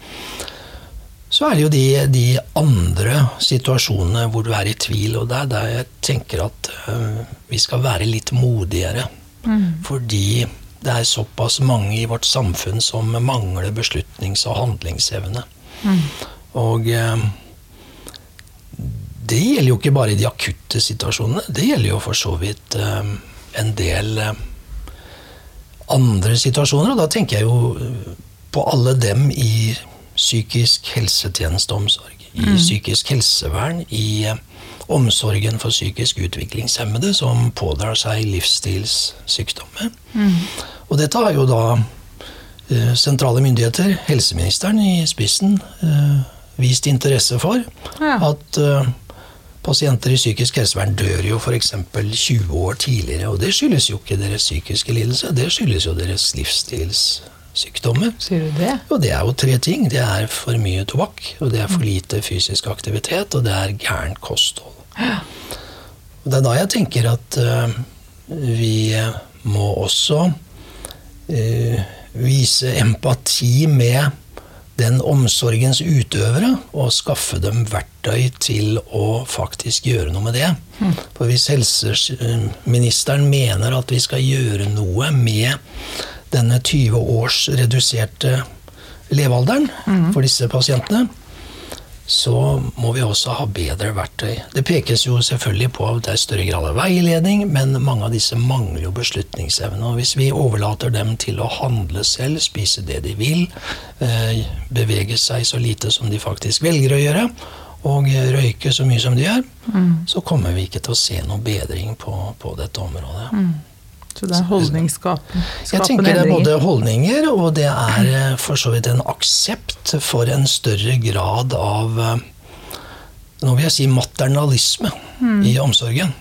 så er det jo de, de andre situasjonene hvor du er i tvil, og det er der jeg tenker at øh, vi skal være litt modigere. Mm. Fordi det er såpass mange i vårt samfunn som mangler beslutnings- og handlingsevne. Mm. Og uh, det gjelder jo ikke bare i de akutte situasjonene. Det gjelder jo for så vidt um, en del um, andre situasjoner. Og da tenker jeg jo eh, på alle dem i psykisk helsetjenesteomsorg, i mm. psykisk helsevern, i omsorgen for psykisk utviklingshemmede som pådrar seg livsstilssykdommer. Mm. Og dette har jo da sentrale myndigheter, helseministeren i spissen, vist interesse for. Ja. At Pasienter i psykisk helsevern dør jo f.eks. 20 år tidligere. Og det skyldes jo ikke deres psykiske lidelse, det skyldes jo deres livsstilssykdommer. Sier du det? Og det er jo tre ting. Det er for mye tobakk, og det er for lite fysisk aktivitet, og det er gærent kosthold. Ja. Og det er da jeg tenker at uh, vi må også uh, vise empati med den omsorgens utøvere og skaffe dem verktøy til å faktisk gjøre noe med det. For hvis helseministeren mener at vi skal gjøre noe med denne 20 års reduserte levealderen for disse pasientene, så må vi også ha bedre verktøy. Det pekes jo selvfølgelig på at det er større grad av veiledning, men mange av disse mangler jo beslutningsevne. Og hvis vi overlater dem til å handle selv, spise det de vil, eh, bevege seg så lite som de faktisk velger å gjøre, og røyke så mye som de gjør, mm. så kommer vi ikke til å se noe bedring på, på dette området. Mm. Så det er holdningsskapende Jeg tenker det er både holdninger, og det er eh, for så vidt en aksept for en større grad av eh, Nå vil jeg si maternalisme mm. i omsorgen.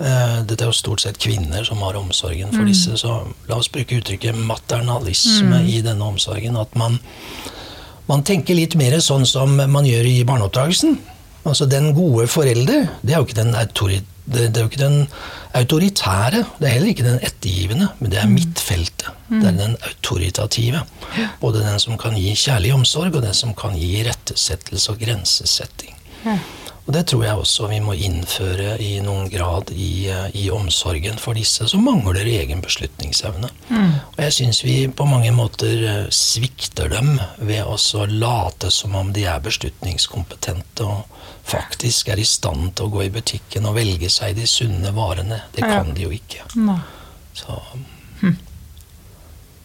Eh, dette er jo stort sett kvinner som har omsorgen for mm. disse, så la oss bruke uttrykket maternalisme mm. i denne omsorgen. At man, man tenker litt mer sånn som man gjør i barneoppdragelsen. Altså Den gode forelder, det er jo ikke den autoriteten det, det, er jo ikke den autoritære, det er heller ikke den ettergivende, men det er mitt midtfeltet. Mm. Det er den autoritative. Både den som kan gi kjærlig omsorg, og den som kan gi rettesettelse og grensesetting. Ja. Og det tror jeg også vi må innføre i noen grad i, eh, i omsorgen for disse som mangler egen beslutningsevne. Mm. Og jeg syns vi på mange måter eh, svikter dem ved å late som om de er beslutningskompetente og faktisk er i stand til å gå i butikken og velge seg de sunne varene. Det kan de jo ikke. Så hm.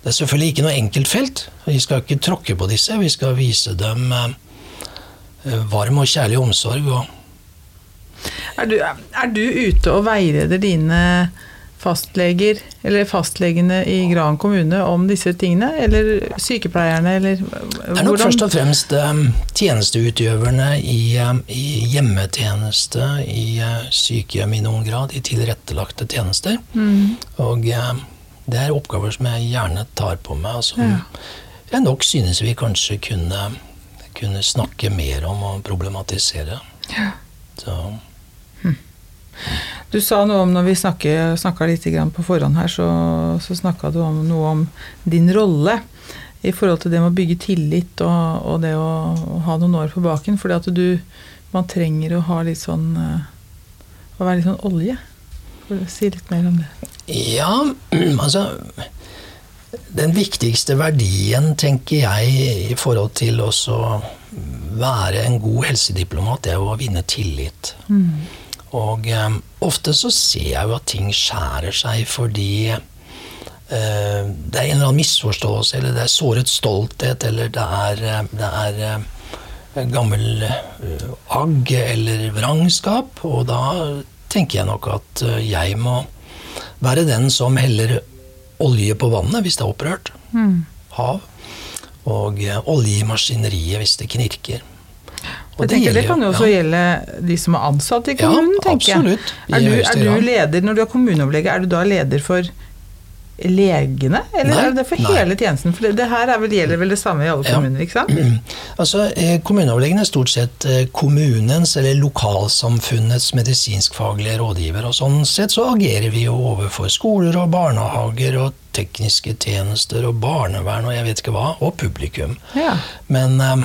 Det er selvfølgelig ikke noe enkeltfelt. Vi skal ikke tråkke på disse. Vi skal vise dem eh, Eh, varm og kjærlig omsorg. Og er, du, er du ute og veileder dine fastleger, eller fastlegene i Gran kommune om disse tingene? Eller sykepleierne, eller hvordan? Det er nok først og fremst um, tjenesteutøverne i, um, i, hjemmetjeneste, i uh, sykehjem i noen grad, i tilrettelagte tjenester. Mm. Og um, det er oppgaver som jeg gjerne tar på meg, og som ja. jeg nok synes vi kanskje kunne kunne snakke mer om og problematisere. Ja. Så. Hm. Du sa noe om, når vi snakka litt på forhånd her, så, så snakka du om noe om din rolle i forhold til det med å bygge tillit og, og det å, å, ha noen år på baken. Fordi at du Man trenger å ha litt sånn eh, Å være litt sånn olje. Si litt mer om det. Ja, altså den viktigste verdien, tenker jeg, i forhold til å være en god helsediplomat, det er å vinne tillit. Mm. Og um, ofte så ser jeg jo at ting skjærer seg fordi uh, det er en eller annen misforståelse, eller det er såret stolthet, eller det er, eh, det er uh, gammel uh, agg eller vrangskap. Og da tenker jeg nok at jeg må være den som heller olje på vannet hvis det er opprørt. Mm. Hav. Og olje i maskineriet hvis det knirker. Og det, gjelder, det kan jo også ja. gjelde de som er ansatt i kommunen, ja, tenker jeg. Er du, er du leder, når du er kommuneoverlege, er du da leder for legene, eller nei, er det for nei. hele tjenesten? For det, det her vel, gjelder vel det samme i alle ja. kommuner, ikke sant? Altså, eh, Kommuneoverlegen er stort sett eh, kommunens eller lokalsamfunnets medisinskfaglige rådgiver. og Sånn sett så agerer vi jo overfor skoler og barnehager og tekniske tjenester og barnevern og jeg vet ikke hva, og publikum. Ja. Men eh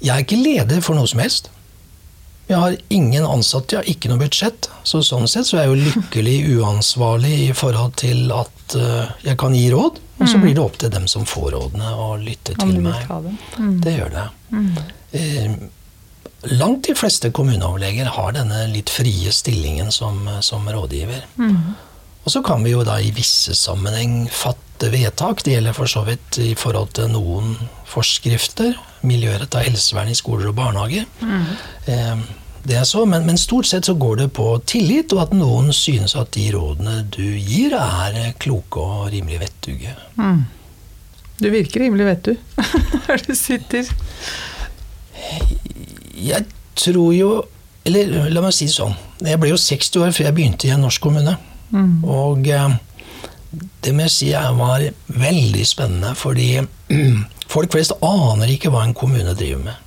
jeg er ikke leder for noe som helst. Jeg har ingen ansatte, jeg har ikke noe budsjett. Så sånn sett så er jeg jo lykkelig uansvarlig i forhold til at uh, jeg kan gi råd. Og så mm. blir det opp til dem som får rådene, å lytte til meg. Mm. Det gjør det. Mm. Eh, langt de fleste kommuneoverleger har denne litt frie stillingen som, som rådgiver. Og så kan vi jo da i visse sammenheng fatte vedtak. Det gjelder for så vidt i forhold til noen forskrifter. Miljøretta helsevern i skoler og barnehager. Mm. Eh, det er så, men, men, stort sett så går det på tillit, og at noen synes at de rådene du gir, er kloke og rimelig vettuge. Mm. Du virker rimelig vettug når du sitter Jeg tror jo Eller la meg si det sånn. Jeg ble jo 60 år før jeg begynte i en norsk kommune. Mm. Og eh, det må jeg si var veldig spennende, fordi folk flest aner ikke hva en kommune driver med.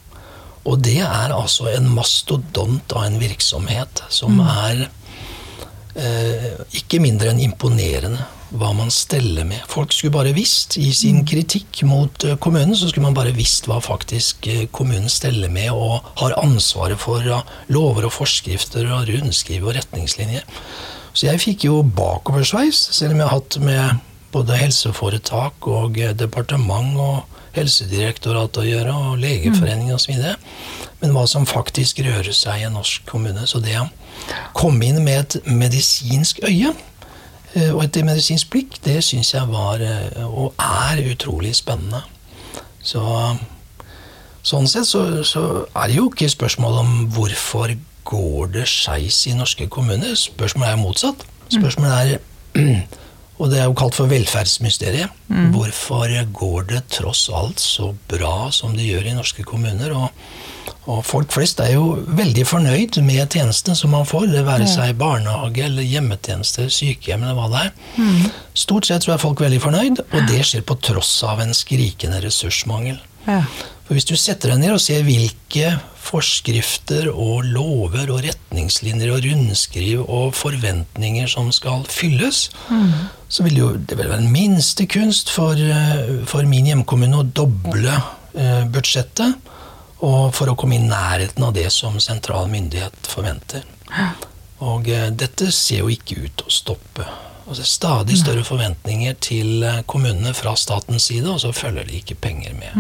Og det er altså en mastodont av en virksomhet som mm. er eh, ikke mindre enn imponerende hva man steller med. Folk skulle bare visst, i sin mm. kritikk mot eh, kommunen, så skulle man bare visst hva faktisk eh, kommunen steller med og har ansvaret for av lover og forskrifter og rundskriv og retningslinjer. Så jeg fikk jo bakoversveis, selv om jeg har hatt med både helseforetak og eh, departement og Helsedirektoratet å gjøre, og Legeforeningen osv. Men hva som faktisk rører seg i en norsk kommune. Så det å komme inn med et medisinsk øye eh, og et medisinsk blikk, det syns jeg var eh, og er utrolig spennende. Så Sånn sett så, så, er det jo ikke spørsmål om hvorfor går det skeis i norske kommuner. Spørsmålet er motsatt. Spørsmålet er Og det er jo kalt for velferdsmysteriet. Mm. Hvorfor går det tross alt så bra som det gjør i norske kommuner? Og, og, folk flest er jo veldig fornøyd med tjenestene som man får. Det være seg barnehage eller hjemmetjenester, sykehjem eller hva det er. Mm. Stort sett så er folk veldig fornøyd, og det skjer på tross av en skrikende ressursmangel. Ja. For Hvis du setter deg ned og ser hvilke forskrifter og lover og retningslinjer og rundskriv og forventninger som skal fylles, mm. så vil det jo det vil være en minste kunst for, eh, for min hjemkommune å doble eh, budsjettet. Og for å komme i nærheten av det som sentral myndighet forventer. Og eh, dette ser jo ikke ut til å stoppe. Altså stadig større forventninger til eh, kommunene fra statens side, og så følger det ikke penger med.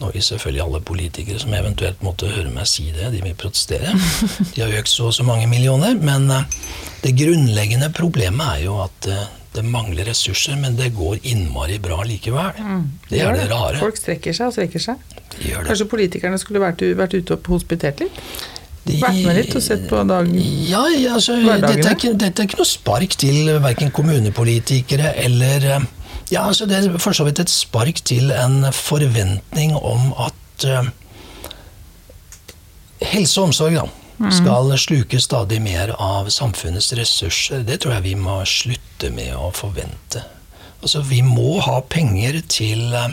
Nå vil selvfølgelig alle politikere som eventuelt måtte høre meg si det, de vil protestere. De har økt så og så mange millioner. Men eh, det grunnleggende problemet er jo at eh, det mangler ressurser, men det går innmari bra likevel. Det er det rare. Folk strekker seg og strekker seg. De gjør det. Kanskje politikerne skulle vært, vært ute og hospitert litt? De- Vært med litt og sett på dagen? Ja, altså, dette, er ikke, dette er ikke noe spark til verken kommunepolitikere eller eh, Ja, altså det er for så vidt et spark til en forventning om at uh, helse og omsorg da, skal sluke stadig mer av samfunnets ressurser. Det tror jeg vi må slutte med å forvente. Altså, vi må ha penger til uh,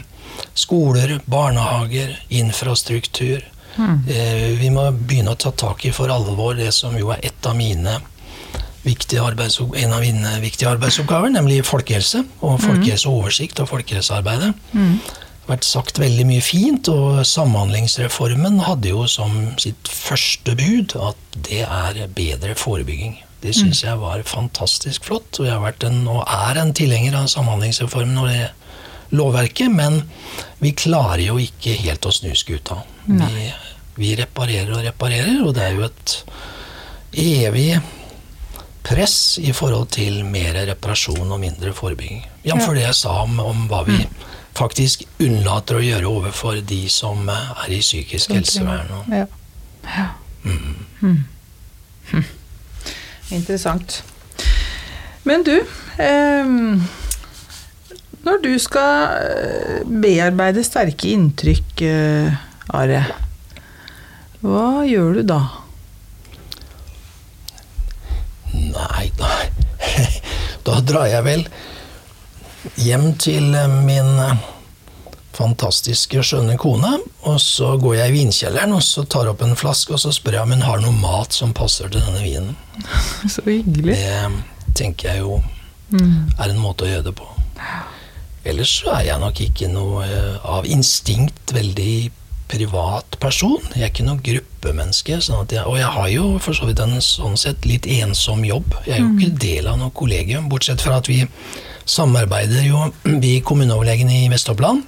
skoler, barnehager, infrastruktur. Eh, Vi må begynne å ta tak i for alvor det som jo er et av mine en av mine viktige arbeidsoppgaver, nemlig folkehelse. Og folkehelseoversikt og folkehelsearbeidet. Det har vært sagt veldig mye fint, og Samhandlingsreformen hadde jo som sitt første bud at det er bedre forebygging. Det syns jeg var fantastisk flott, og jeg har vært en, og er en tilhenger av Samhandlingsreformen og det lovverket, men vi klarer jo ikke helt å snu skuta. Vi, vi reparerer og reparerer, og det er jo et evig press i forhold til mer reparasjon og mindre forebygging. Jf. det jeg sa om, om hva vi faktisk unnlater å gjøre overfor de som er i psykisk helsevern. Og, Ja. ja. Mm. Mm. Interessant. Men du eh, Når du skal eh, bearbeide sterke inntrykk, eh, Are, hva gjør du da? Nei, da, da drar jeg vel hjem til eh, min eh, fantastiske, skjønne kone. Og så går jeg i vinkjelleren og så tar opp en flaske og så spør jeg om hun har noe mat som passer til denne vinen. Så hyggelig. Det tenker jeg jo er en måte å gjøre det på. Ellers så er jeg nok ikke noe eh, av instinkt veldig privat person. Jeg er ikke noe gruppemenneske. Sånn jeg, og jeg har jo for så vidt en sånn sett litt ensom jobb. Jeg er jo ikke del av noe kollegium, bortsett fra at vi samarbeider jo, vi kommuneoverlegene i Vest-Oppland,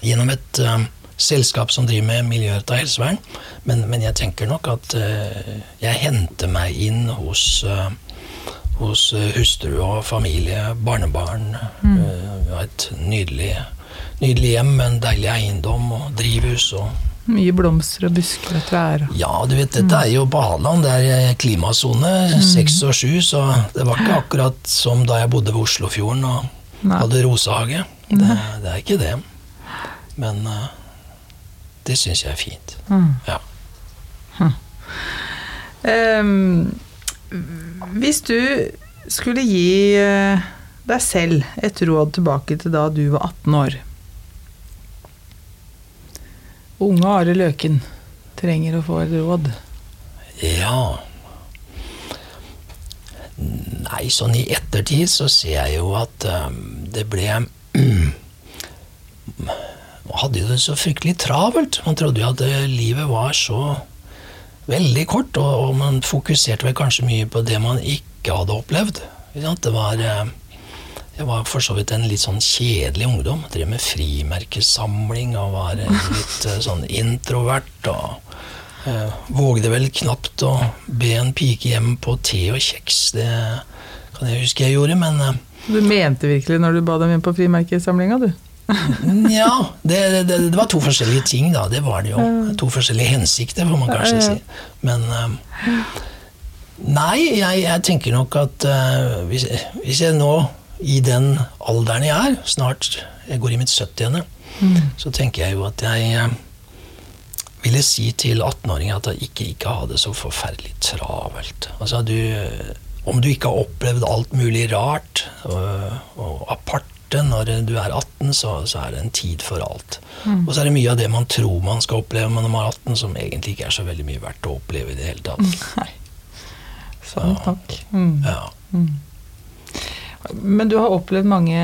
gjennom et uh, selskap som driver med miljøretta helsevern. Men, men jeg tenker nok at uh, jeg henter meg inn hos uh, hos hustru og familie, barnebarn. Mm. Vi har et nydelig, nydelig hjem med en deilig eiendom og drivhus. Og Mye blomster og busker og trær. ja, du vet, dette er jo på Hadeland, det er eh, klimasone seks og sju, så det var ikke akkurat som da jeg bodde ved Oslofjorden og Nei. hadde rosehage. Det, det er ikke det. Men uh, det syns jeg er fint. Mm. Ja. Ehm, hvis du skulle gi eh, deg selv et råd tilbake til da du var 18 år Unge Are Løken trenger å få et råd. Ja Nei, sånn i ettertid så ser jeg jo at um, det ble Man hadde jo det så fryktelig travelt. Man trodde jo at eh, livet var så veldig kort, og, og man fokuserte vel kanskje mye på det man ikke hadde opplevd. Det var eh, jeg var for så vidt en litt sånn kjedelig ungdom. Drev med frimerkesamling og var litt eh, sånn introvert. og eh, Vågde vel knapt å be en pike hjem på te og kjeks. Det kan jeg huske jeg gjorde, men eh, Du mente virkelig når du ba dem inn på frimerkesamlinga, du? ja, det, det, det var to forskjellige ting, da. Det var det jo. To forskjellige hensikter, får man kanskje si. Men eh, Nei, jeg, jeg tenker nok at eh, hvis, hvis jeg nå, i den alderen jeg er, snart jeg går i mitt 70. så tenker jeg jo at jeg eh, ville si til 18-åringer at jeg ikke, ikke ha det så forferdelig travelt. Altså, du, om du ikke har opplevd alt mulig rart og, og aparte når du er 18, så, så er det en tid for alt. Og så er det mye av det man tror man skal oppleve når man er 18, som egentlig ikke er så veldig mye verdt å oppleve i det hele tatt. Nei. Sånn, takk. Mm. Ja. Men du har opplevd mange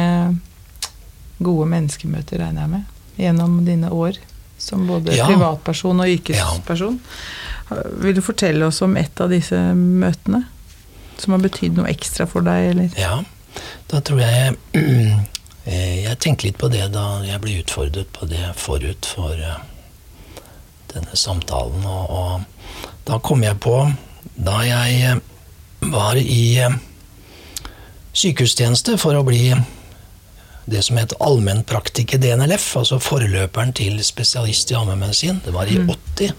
gode menneskemøter, regner jeg med, gjennom dine år. som både Ja. privatperson og yrkesperson. Vil du fortelle oss om et av disse møtene? Som har betydd noe ekstra for deg, eller? Ja, da tror jeg eh, Jeg tenkte litt på det da jeg ble utfordret på det forut for eh, denne samtalen. Og, og da kom jeg på Da jeg eh, var i sykehustjeneste for å bli det som het allmennpraktiker DNLF, altså forløperen til spesialist i allmennmedisin. Det var i 80.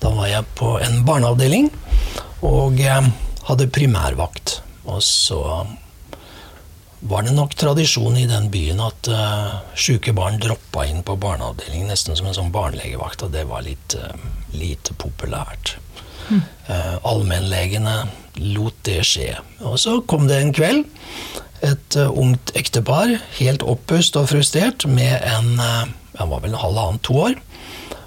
Da var jeg på en barneavdeling og eh, hadde primærvakt. Og så var det nok tradisjon i den byen at uh, syke barn droppa inn på barneavdelingen nesten som en sånn barnelegevakt, og det var litt uh, lite populært. Eh, allmennlegene lot det skje. Og så kom det en kveld. Et eh, ungt ektepar, helt oppøst og frustrert, med en eh, Han var vel halvannen-to år.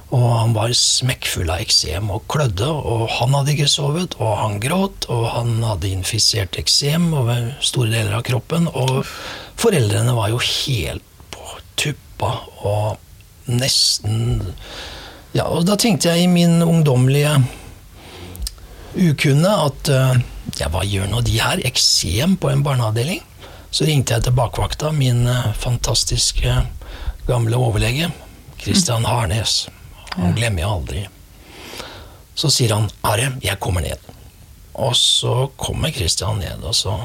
Og han var smekkfull av eksem og klødde, og han hadde ikke sovet, og han gråt, og han hadde infisert eksem over store deler av kroppen, og foreldrene var jo helt på tuppa og nesten Ja, og da tenkte jeg i min ungdommelige ukunne at eh, ja, hva gjør nå de her? Eksem på en barneavdeling? Så ringte jeg til bakvakta, min eh, fantastiske gamle overlege, Christian Harnes. Han glemmer jeg aldri. Så sier han 'Are, jeg kommer ned'. Og så kommer Christian ned, og så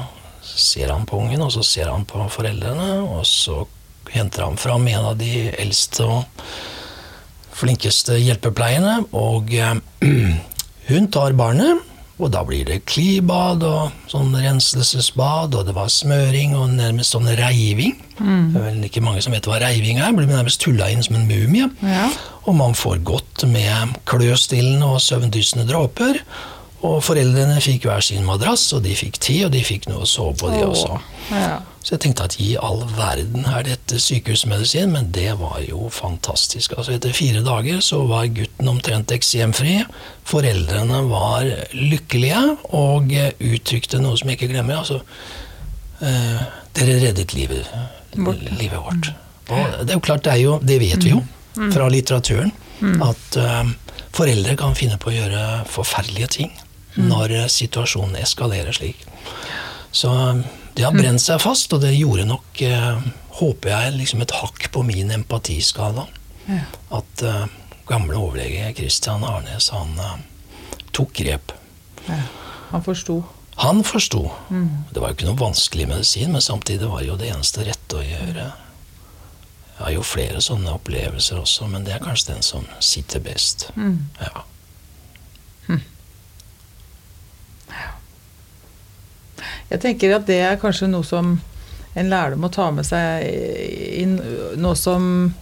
ser han på ungen, og så ser han på foreldrene, og så henter han fram en av de eldste og flinkeste hjelpepleierne, og eh, hun tar barnet, og da blir det klibad og sånn renselsesbad, og det var smøring og nærmest sånn reiving. Det er vel ikke mange som vet hva reiving er, blir nærmest tulla inn som en mumie. Ja. Og man får godt med kløstillende og søvndyssende dråper. Og foreldrene fikk hver sin madrass, og de fikk te, og de fikk noe å sove på, de også. Ja. Så jeg tenkte at i all verden er dette sykehusmedisin, men det var jo fantastisk. Altså Etter fire dager så var gutten omtrent eksemfri. Foreldrene var lykkelige og uttrykte noe som jeg ikke glemmer. Altså, eh, dere reddet livet livet vårt. Og det er jo klart, det, er jo, det vet vi jo fra litteraturen, at eh, foreldre kan finne på å gjøre forferdelige ting når eh, situasjonen eskalerer slik. Så det har brent seg fast, og det gjorde nok, eh, håper jeg, liksom et hakk på min empatiskala. Ja. At eh, gamle overlege Christian Arnes, han eh, tok grep. ja. Han forsto. Han forsto. Det var jo ikke noe vanskelig medisin, men samtidig var det jo det eneste rette å gjøre. Jeg har jo flere sånne opplevelser også, men det er kanskje den som sitter best. Ja. Jeg tenker at det er kanskje noe som en lærdom å ta med seg inn, nå som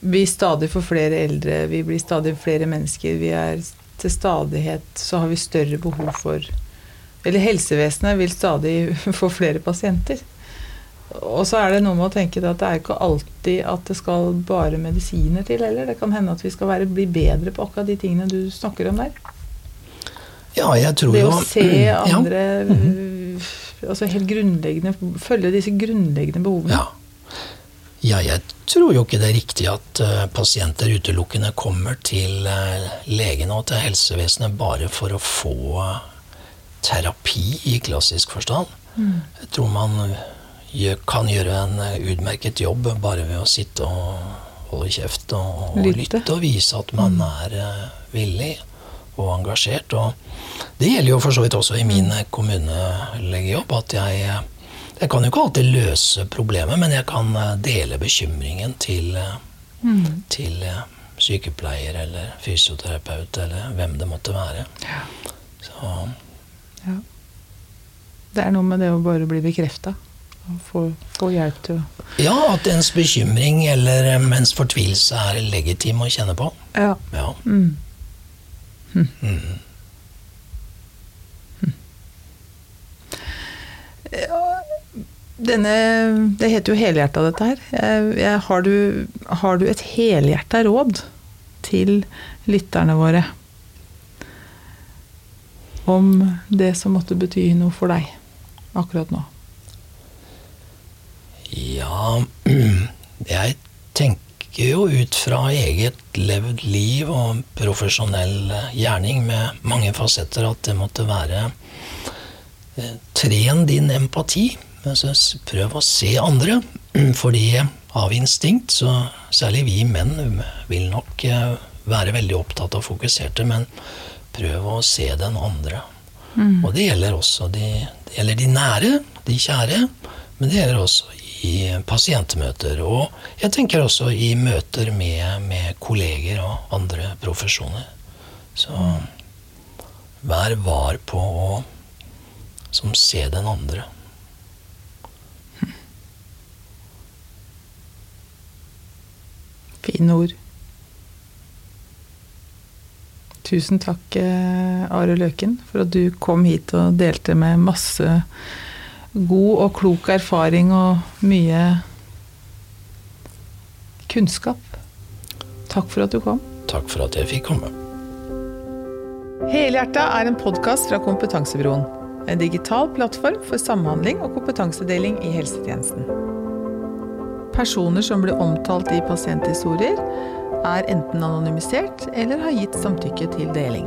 vi stadig får flere eldre, vi blir stadig flere mennesker, vi er til stadighet så har vi større behov for Eller helsevesenet vil stadig få flere pasienter. Og så er det noe med å tenke at det er ikke alltid at det skal bare medisiner til heller. Det kan hende at vi skal være, bli bedre på akkurat de tingene du snakker om der. Ja, jeg tror Det å se Ja. Mhm. andre Altså helt grunnleggende Følge disse grunnleggende behovene. Ja. ja, jeg tror jo ikke det er riktig at eh, pasienter utelukkende kommer til legene og til helsevesenet bare for å få eh, terapi i klassisk forstand. Mm. Jeg tror man eh, kan gjøre en eh, utmerket jobb bare ved å sitte og holde kjeft og, og Lytte. lytte. og vise at man er eh, villig og engasjert. Og det gjelder jo for så vidt også i min kommunelegejobb, at jeg, jeg kan jo ikke alltid løse problemet, men jeg kan eh, dele bekymringen til, eh, Mm. til eh, sykepleier eller fysioterapeut eller hvem det måtte være. Så Ja. Det er noe med det å bare bli bekrefta. Få, få hjelp til ja, at ens bekymring eller ens fortvilelse er legitim å kjenne på. Ja. Ja. Mm. Mhm. Denne, det heter jo helhjerta, dette her. Har, du, har du et helhjerta råd til lytterne våre om det som måtte bety noe for deg akkurat nå? Ja Jeg tenker jo ut fra eget levd liv og profesjonell gjerning med mange fasetter at det måtte være Tren din empati. Altså, prøv å se andre. Fordi av instinkt, så særlig vi menn vil nok eh, være veldig opptatt og fokuserte, men prøv å se den andre. Mm. Og det gjelder også de, det gjelder de nære, de kjære, men det gjelder også i pasientmøter. Og jeg tenker også i møter med, med kolleger og andre profesjoner. Så vær var på å som se den andre. Fine ord. Tusen takk, eh, Are Løken, for at du kom hit og delte med masse god og klok erfaring og mye kunnskap. Takk for at du kom. Takk for at jeg fikk komme. Helhjerta er en podkast fra Kompetansebyråen. En digital plattform for samhandling og kompetansedeling i helsetjenesten. Personer som blir omtalt i pasienthistorier, er enten anonymisert eller har gitt samtykke til deling.